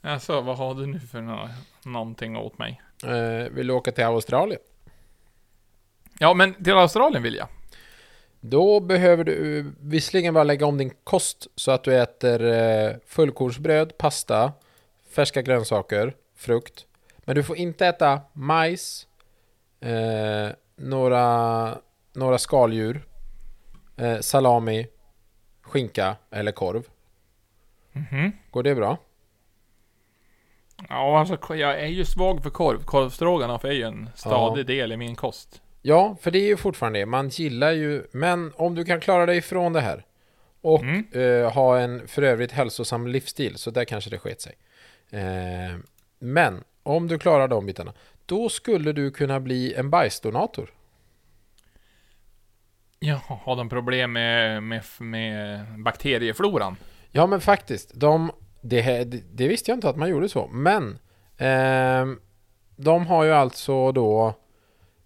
alltså vad har du nu för nå någonting åt mig? Eh, vill du åka till Australien? Ja, men till Australien vill jag. Då behöver du visserligen bara lägga om din kost så att du äter eh, fullkornsbröd, pasta, färska grönsaker, frukt. Men du får inte äta majs, eh, några, några skaldjur, eh, salami, skinka eller korv. Mhm. Går det bra? Ja, alltså jag är ju svag för korv. Korvstroganoff är ju en stadig del i min kost. Ja, för det är ju fortfarande det. Man gillar ju... Men om du kan klara dig ifrån det här och Mm. eh, ha en för övrigt hälsosam livsstil, så där kanske det sket sig. Eh, men om du klarar de bitarna, då skulle du kunna bli en bajsdonator. Ja, har de problem med, med, med bakteriefloran? Ja, men faktiskt. De, det, här, det, det visste jag inte att man gjorde så. Men ehm, de har ju alltså då...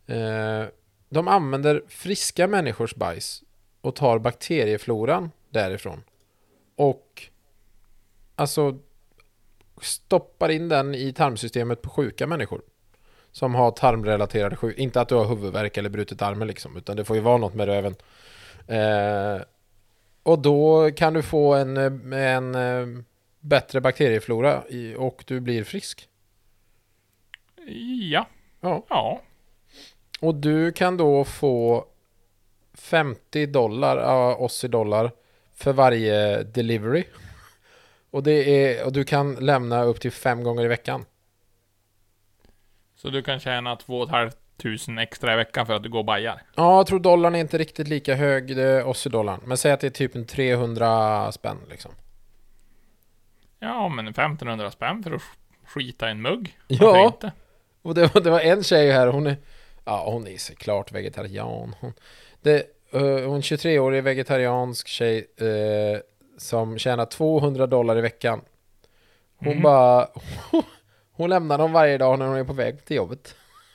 Eh, de använder friska människors bajs och tar bakteriefloran därifrån. Och alltså stoppar in den i tarmsystemet på sjuka människor. Som har tarmrelaterade sjuk... Inte att du har huvudvärk eller brutit armen liksom, utan det får ju vara något med röven. Eh, och då kan du få en, en eh, bättre bakterieflora i, och du blir frisk. Ja. Ja. Ja. Och du kan då få 50 dollar, ja, oss i dollar, för varje delivery. Och, det är, och du kan lämna upp till fem gånger i veckan. Så du kan tjäna 2 500 extra i veckan för att du går och bajar? Ja, jag tror dollarn är inte riktigt lika hög, det är oss i dollarn. Men säg att det är typ en 300 spänn liksom. Ja, men 1500 spänn för att skita i en mugg? Ja. Varför inte? Och det var, det var en tjej här, hon är... Ja, hon är såklart vegetarian. Hon, det, eh, hon är en 23-årig vegetariansk tjej eh, som tjänar 200 dollar i veckan. Hon Mhm. bara... Hon lämnar dem varje dag när hon är på väg till jobbet.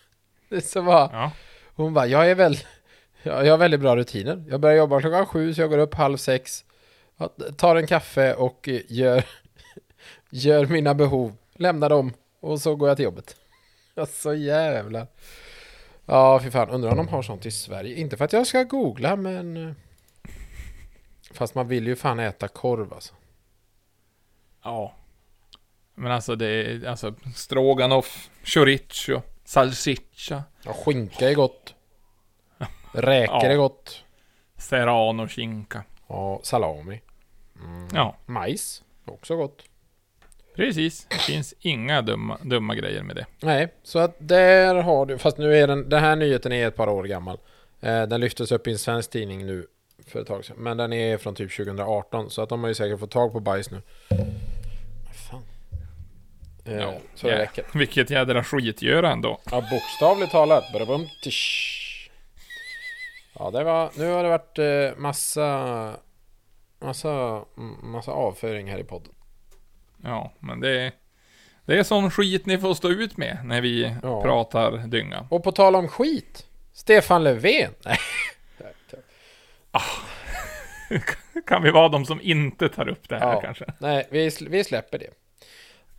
Så bara... Ja. Hon bara, jag är väl... Jag har väldigt bra rutiner. Jag börjar jobba klockan sju, så jag går upp halv sex. Tar en kaffe och eh, gör, gör mina behov. Lämnar dem och så går jag till jobbet. Ja, så jävlar. Ja, fy fan. Undrar om de har sånt i Sverige. Inte för att jag ska googla, men... Fast man vill ju fan äta korv alltså. Ja. Men alltså det är, alltså stroganoff, chorizo, salsiccia, Ja, skinka är gott. Räkor Ja. är gott. serrano, skinka. Ja, salami. Ja, Majs. Också gott. precis. Det finns inga dumma, dumma grejer med det. Nej, så att där har du, fast nu är den, den här nyheten är ett par år gammal. Eh, den lyftes upp i en svensk tidning nu för ett tag sedan. Men den är från typ 2018, så att de har ju säkert fått tag på bajs nu. Fan. Eh, Ja, så det räcker. Vilket jädra skitgöra ändå. Ja, bokstavligt talat. Ja, det var, nu har det varit eh, massa, massa, massa avföring här i podden. Ja, men det är, det är sån skit ni får stå ut med när vi Ja. pratar dynga. Och på tal om skit. Stefan Löfven. Nej. Kan vi vara de som inte tar upp det här Ja. kanske? Nej, vi, vi släpper det.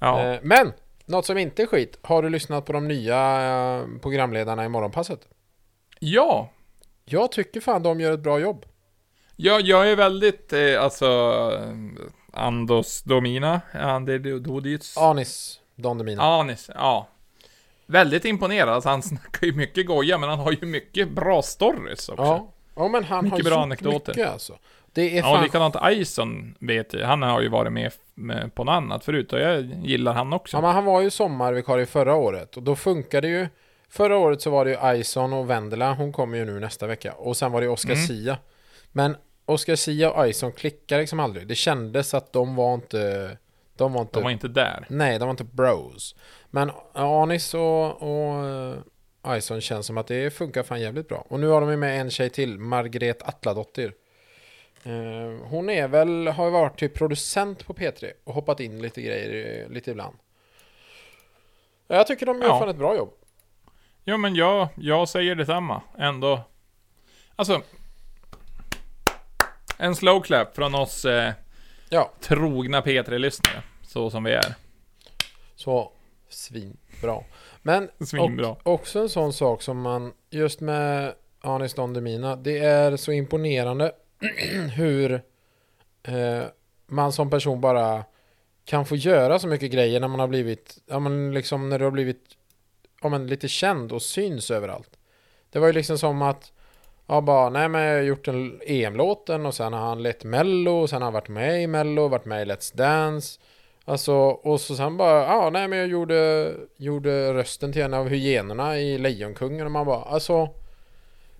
Ja. Eh, Men, något som inte är skit. Har du lyssnat på de nya eh, programledarna i Morgonpasset? ja. Jag tycker fan de gör ett bra jobb. Ja, jag är väldigt, eh, alltså, Andos Domina, Ander Dodits, Anis Don. Anis, ja. Väldigt imponerad, alltså, han snackar ju mycket goja, men han har ju mycket bra stories också. Ja. Ja, men han Mycket har bra gjort anekdoter. mycket alltså. Det är Ja, fan... och likadant Ison vet jag, han har ju varit med, med på något annat förut och jag gillar han också. Ja, men han var ju sommarvikarie förra året och då funkade ju. Förra året så var det ju Ison och Vendela, hon kommer ju nu nästa vecka. Och sen var det Oscar Mm. Sia. Men Oscar Sia och Ison klickade liksom aldrig. Det kändes att de var inte... De var inte... De var inte där. Nej, de var inte bros. Men Anis och, och eh, Ison känns som att det funkar fan jävligt bra. Och nu har de ju med en tjej till, Margret Atladottir. Eh, hon är väl, har varit typ producent på P3 och hoppat in lite grejer eh, lite ibland. Jag tycker de gör Ja. fan ett bra jobb. Ja, men jag, jag säger detsamma. Ändå. Alltså. En slow clap från oss eh, Ja, trogna P3-lyssnare. Så som vi är. så svinbra. Men. Och, också en sån sak som man, just med Anis Don Demina, det är så imponerande hur eh, man som person bara kan få göra så mycket grejer när man har blivit, ja men liksom när du har blivit, ja men lite känd och syns överallt. Det var ju liksom som att, ja bara, nej men jag har gjort en EM-låten och sen har han lett Mello, och sen har han varit med i Mello, varit med i Let's Dance. Alltså, och så sen bara, ja nej men jag gjorde, gjorde rösten till en av hyenorna i Lejonkungen och man bara, alltså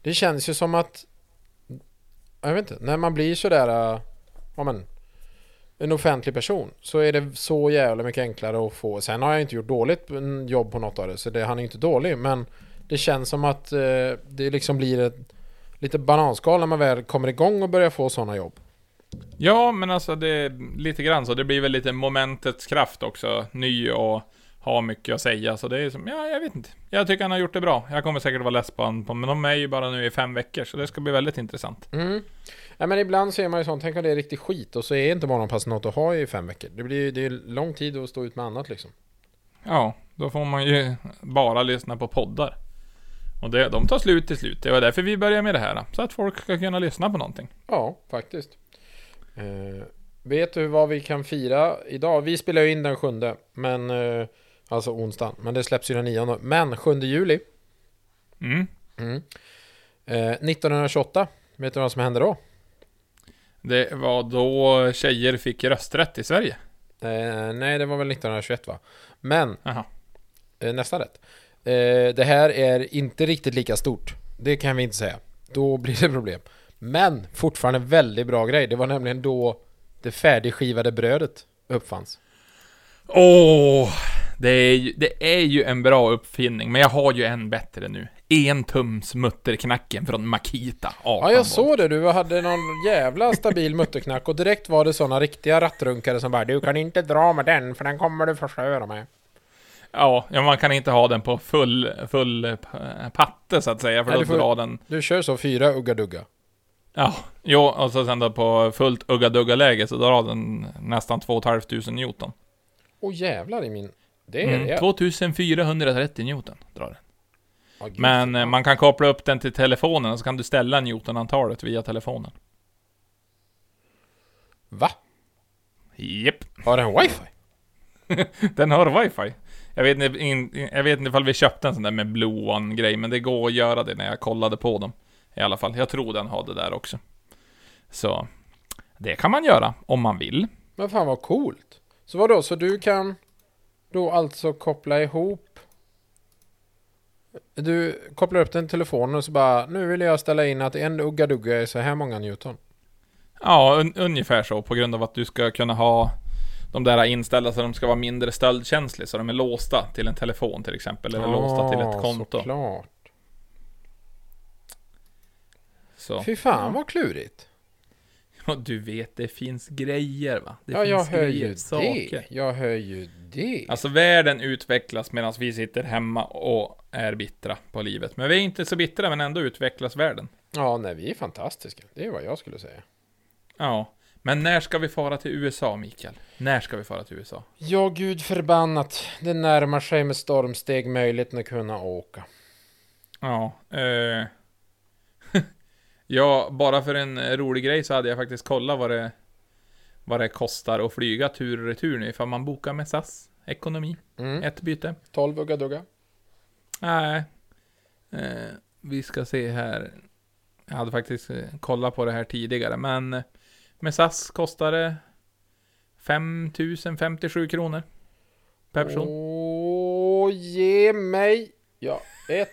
Det känns ju som att Jag vet inte, när man blir sådär, äh, ja men En offentlig person så är det så jävla mycket enklare att få. Sen har jag inte gjort dåligt jobb på något av det så det, han är inte dålig men Det känns som att eh, det liksom blir ett Lite bananskal när man väl kommer igång och börjar få sådana jobb. Ja, men alltså det är lite grann så. Det blir väl lite momentets kraft också. Ny och ha mycket att säga. Så det är som, ja, jag vet inte. Jag tycker han har gjort det bra. Jag kommer säkert vara less på honom, men de är ju bara nu i fem veckor, så det ska bli väldigt intressant. Mm. Ja, men ibland ser man ju sånt, tänk om det är riktigt skit och så är inte morgonpass något att ha i fem veckor. Det blir ju det är lång tid att stå ut med annat liksom. Ja, då får man ju bara lyssna på poddar. Och det, de tar slut till slut. Det var därför vi började med det här. Så att folk ska kunna lyssna på någonting. Ja, faktiskt. Eh, vet du vad vi kan fira idag? Vi spelar ju in den sjunde, men eh, alltså onsdagen. Men det släpps ju den nionde. Men 7 juli Mm. mm. eh, 1928. Vet du vad som hände då? Det var då tjejer fick rösträtt i Sverige. Eh, nej, det var väl 1921 va? Men. Eh, nästan rätt. Eh, det här är inte riktigt lika stort. Det kan vi inte säga. Då blir det problem. Men fortfarande väldigt bra grej. Det var nämligen då det färdigskivade brödet uppfanns. Åh! det, är ju, det är ju en bra uppfinning, men jag har ju en bättre nu. En tums mutterknacken från Makita 18 Ja, jag såg det. Du hade någon jävla stabil mutterknack och direkt var det såna riktiga rattrunkare som bara Du kan inte dra med den för den kommer du förstöra med. Ja, man kan inte ha den på full, full patte så att säga, för Nej, då du får- drar den... Du kör så fyra ugga-dugga. Ja, jo, och så sen då på fullt ugga-dugga-läge så drar den nästan 2 500 Newton. Åh jävlar i min... Det är Mm, det. 2430 Newton drar den. Gud, Men eh, man kan koppla upp den till telefonen och så kan du ställa Newtonantalet via telefonen. Va? Japp. Har den wifi? Den har wifi. Jag vet, inte, in, jag vet inte ifall vi köpte en sån där med Blue One-grej, men det går att göra det när jag kollade på dem. I alla fall. Jag tror den har det där också. Så, det kan man göra om man vill. Men fan vad coolt. Så vadå, så du kan då alltså koppla ihop du kopplar upp den telefonen och så bara Nu vill jag ställa in att en ugga-dugga är så här många Newton. Ja, un, ungefär så. På grund av att du ska kunna ha de där inställda så de ska vara mindre stöldkänsliga. Så de är låsta till en telefon till exempel. Eller låsta till ett konto. Såklart. Så. Fy fan vad klurigt. Och du vet, det finns grejer va? Det ja, jag finns hör grejer, ju saker. det. Jag hör ju det. Alltså världen utvecklas medan vi sitter hemma och är bittra på livet. Men vi är inte så bittra, men ändå utvecklas världen. Ja, nej, vi är fantastiska. Det är vad jag skulle säga. Ja. Men när ska vi fara till USA, Mikael? När ska vi fara till USA? Ja, gud förbannat. Det närmar sig med stormsteg möjligt att kunna åka. Ja, eh... ja, bara för en rolig grej så hade jag faktiskt kollat vad det, vad det kostar att flyga tur och retur nu ifall man bokar med SAS ekonomi. Mm. Ett byte. 12 ugga-dugga. Nej. Eh, vi ska se här. Jag hade faktiskt eh, kollat på det här tidigare, men eh, med SAS kostar det 5057 kronor. Per person. Åh, ge mig! Ja, ett...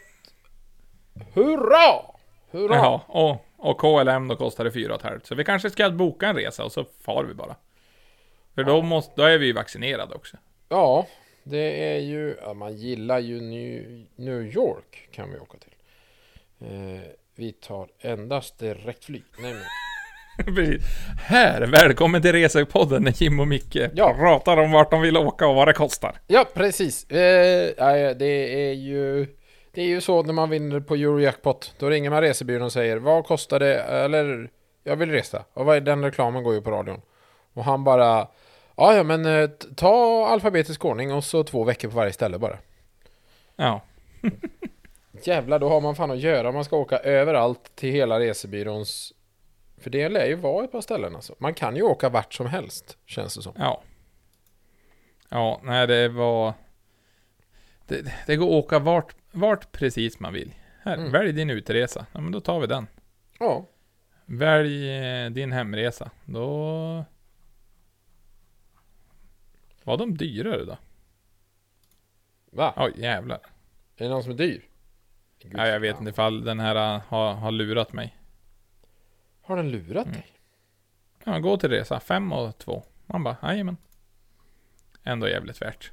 Hurra! Hurra! Jaha, och, och KLM då kostar det 4 500. Så vi kanske ska boka en resa och så far vi bara. För då, måste, då är vi ju vaccinerade också. Ja, det är ju... Ja, man gillar ju New, New York kan vi åka till. Eh, vi tar endast direktflyg. Nej, men... Precis. Här, välkommen till Resepodden när Jim och Micke Ja. pratar om vart de vill åka och vad det kostar. Ja, precis. Eh, ja, det är ju... Det är ju så när man vinner på Eurojackpot. Då ringer man resebyrån och säger vad kostar det? Eller jag vill resa. Och vad är den reklamen går ju på radion. Och han bara Ja, ja men eh, ta alfabetisk ordning och så två veckor på varje ställe bara. Ja. Jävlar, då har man fan att göra. Man ska åka överallt till hela resebyråns... För det lär ju vara ett par ställen alltså. Man kan ju åka vart som helst, känns det som. Ja. Ja, nej det var... Det, det går att åka vart, vart precis man vill. Här, Mm. välj din utresa. Ja, men då tar vi den. Ja. Välj eh, din hemresa. Då... Var de dyrare då? Va? Oj, jävlar. Är det någon som är dyr? Gud, Ja, jag vet inte ifall den här eh, har, har lurat mig. Har den lurat Mm. dig? Ja, gå till resa. Fem och två. Man bara, jajamän. Ändå jävligt värt.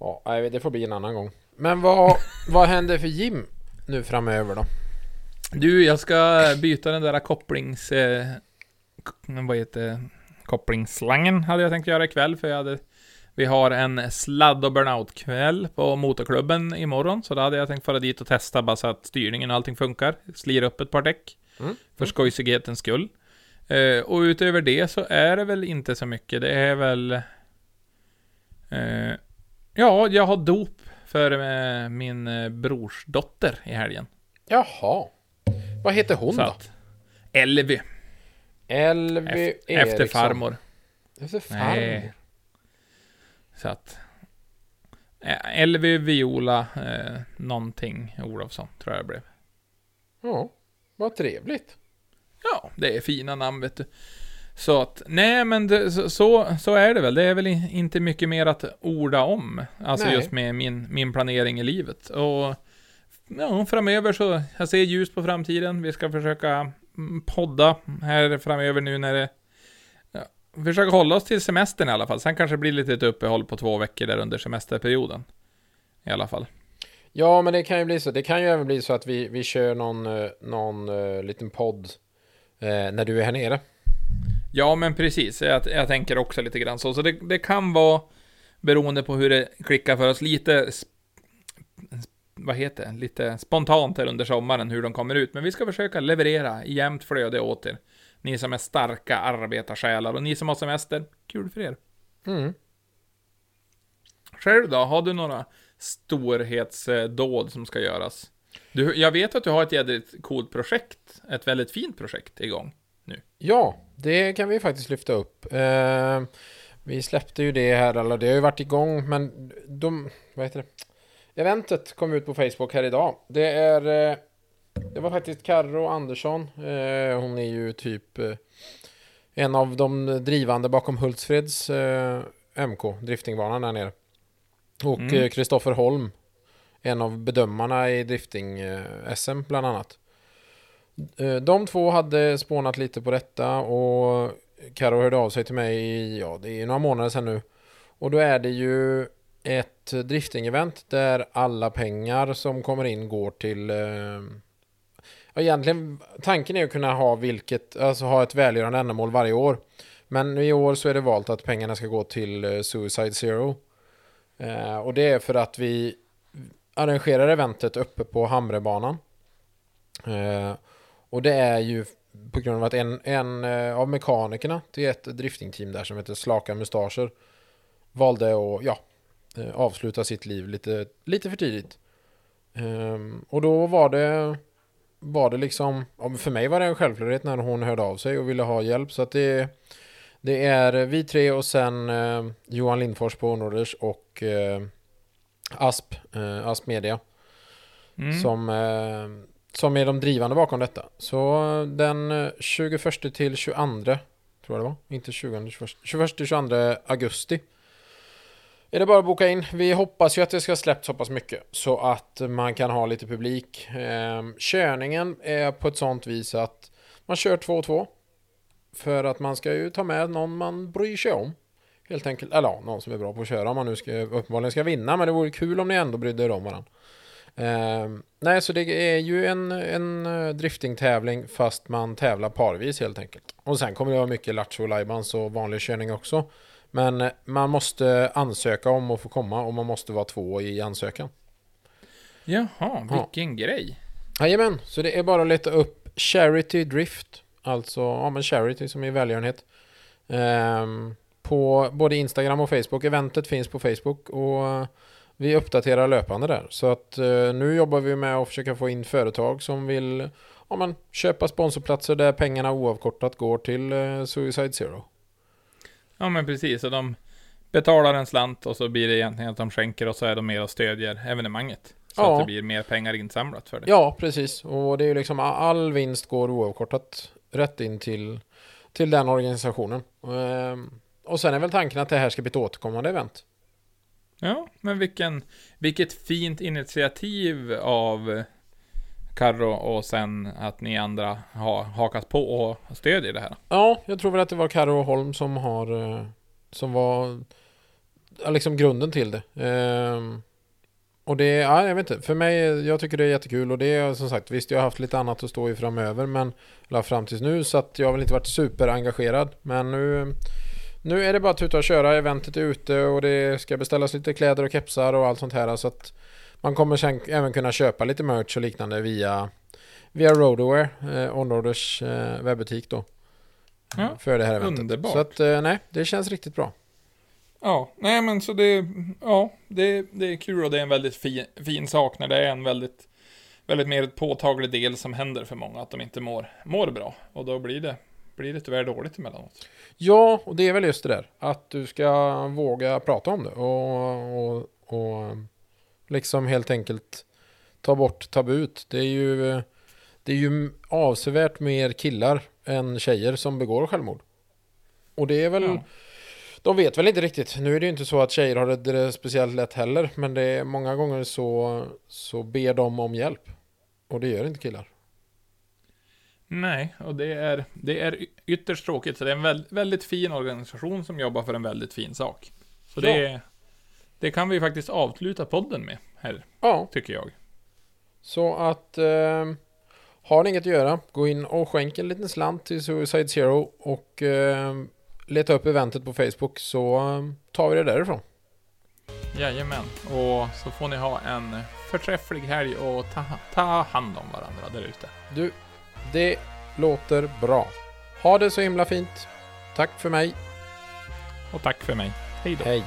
Ja, det får bli en annan gång. Men vad, vad händer för Jim nu framöver då? Du, jag ska byta den där kopplings... Eh, vad heter? Kopplingsslangen hade jag tänkt göra ikväll, för jag hade... Vi har en sladd och burnout-kväll på motorklubben imorgon, så då hade jag tänkt fara dit och testa bara så att styrningen och allting funkar. Slira upp ett par däck. Mm. För skojsighetens skull. Eh, och utöver det så är det väl inte så mycket. Det är väl... Eh, ja, jag har dop för min eh, brorsdotter i helgen. Jaha. Vad heter hon då? Elvy. Elvy Efter, efter Eriksson. farmor. Efter farmor? Nej. Så att... eh, Elvy Viola eh, någonting Olofsson tror jag det blev. Ja, vad trevligt. Ja, det är fina namn vet du. Så att, nej men det, så, så, är det väl. Det är väl in- inte mycket mer att orda om. Alltså Nej. just med min, min planering i livet. Och ja, framöver så, jag ser ljus på framtiden. Vi ska försöka mm, podda här framöver nu när det... Ja, försöka hålla oss till semestern i alla fall. Sen kanske det blir lite ett uppehåll på två veckor där under semesterperioden. I alla fall. Ja, men det kan ju bli så. Det kan ju även bli så att vi, vi kör någon, eh, någon uh, liten podd eh, när du är här nere. Ja, men precis. Jag, jag tänker också lite grann så. Så det, det kan vara beroende på hur det klickar för oss lite... Vad heter det? Lite spontant här under sommaren hur de kommer ut. Men vi ska försöka leverera i jämnt flöde åt er. Ni som är starka arbetarsjälar och ni som har semester, kul för er. Mm. Själv då, har du några storhetsdåd som ska göras? Du, jag vet att du har ett jädrigt coolt projekt, ett väldigt fint projekt igång. Ja, det kan vi faktiskt lyfta upp. Eh, vi släppte ju det här, eller det har ju varit igång, men de, vad heter det? Eventet kom ut på Facebook här idag. Det är, eh, det var faktiskt Karro Andersson. Eh, hon är ju typ eh, en av de drivande bakom Hultsfreds eh, MK, driftingbanan där nere. Och Mm. eh, Kristoffer Holm, en av bedömarna i drifting-SM bland annat. Eh, de två hade spånat lite på detta och Karo hörde av sig till mig i, ja det är några månader sedan nu. Och då är det ju ett drifting-event där alla pengar som kommer in går till eh, ja, egentligen tanken är att kunna ha vilket, alltså ha ett välgörande ändamål varje år. Men i år så är det valt att pengarna ska gå till eh, Suicide Zero. Eh, och det är för att vi arrangerar eventet uppe på Hamrebanan. Eh, och det är ju på grund av att en, en eh, av mekanikerna till ett driftingteam där som heter Slaka Mustascher valde att ja, eh, avsluta sitt liv lite, lite för tidigt. Ehm, och då var det var det liksom, för mig var det en självklarhet när hon hörde av sig och ville ha hjälp. Så att det, det är vi tre och sen eh, Johan Lindfors på Onorders och Asp, Asp Media Mm. som, som är de drivande bakom detta. Så den eh, 21 till 22, tror jag det var, inte 20, 21, 21 till 22 augusti är det bara att boka in. Vi hoppas ju att det ska släppt så pass mycket så att man kan ha lite publik. Eh, körningen är på ett sånt vis att man kör 2-2 för att man ska ju ta med någon man bryr sig om. Helt enkelt, eller ja, någon som är bra på att köra om man nu ska, uppenbarligen ska vinna, men det vore kul om ni ändå brydde er om varandra. Eh, nej, så det är ju en, en eh, driftingtävling fast man tävlar parvis helt enkelt. Och sen kommer det vara mycket lattjo lajbans och vanlig körning också. Men eh, man måste ansöka om att få komma och man måste vara två i ansökan. Jaha, Ja. vilken grej. Jajamän, så det är bara att leta upp Charity Drift. Alltså, ja men Charity som är välgörenhet. Ehm, på både Instagram och Facebook. Eventet finns på Facebook och eh, vi uppdaterar löpande där. Så att eh, nu jobbar vi med att försöka få in företag som vill ja, men, köpa sponsorplatser där pengarna oavkortat går till eh, Suicide Zero. Ja men precis, och de betalar en slant och så blir det egentligen att de skänker och så är de med och stödjer evenemanget. Så Ja. att det blir mer pengar insamlat för det. Ja, precis. Och det är ju liksom all vinst går oavkortat rätt in till, till den organisationen. Ehm, och sen är väl tanken att det här ska bli ett återkommande event. Ja, men vilken, vilket fint initiativ av Karro och sen att ni andra har hakat på och stödjer det här. Ja, jag tror väl att det var Karo Holm som har eh, som var liksom grunden till det. Ehm, och det, ja, jag vet inte, för mig, jag tycker det är jättekul och det är som sagt, visst jag har haft lite annat att stå i framöver, men eller fram tills nu, så att jag har väl inte varit superengagerad, men nu nu är det bara att tuta och köra, eventet är ute och det ska beställas lite kläder och kepsar och allt sånt här så att man kommer sen även kunna köpa lite merch och liknande via via Roadaware, eh, Onroaders eh, webbutik då. Ja, för det här eventet. underbart. Så att eh, nej, det känns riktigt bra. Ja, nej men så det, ja, det, det är kul och det är en väldigt fin, fin sak när det är en väldigt, väldigt mer påtaglig del som händer för många, att de inte mår, mår bra. Och då blir det, blir det tyvärr dåligt emellanåt. Ja, och det är väl just det där. Att du ska våga prata om det och, och, och liksom helt enkelt ta bort tabut. Det är ju, det är ju avsevärt mer killar än tjejer som begår självmord. Och det är väl... Ja. De vet väl inte riktigt. Nu är det ju inte så att tjejer har det- speciellt lätt heller. Men det är många gånger så, så ber de om hjälp. Och det gör inte killar. Nej, och det är, det är ytterst tråkigt. Så det är en väl, väldigt fin organisation som jobbar för en väldigt fin sak. Så Ja. det, det kan vi faktiskt avsluta podden med, här, Ja, tycker jag. så att... Eh, har ni inget att göra, gå in och skänk en liten slant till Suicide Zero och eh, leta upp eventet på Facebook så eh, tar vi det därifrån. Jajamän, och så får ni ha en förträfflig helg och ta, ta hand om varandra där ute. Du, det låter bra. Ha det så himla fint. Tack för mig. Och tack för mig. Hej då. Hej.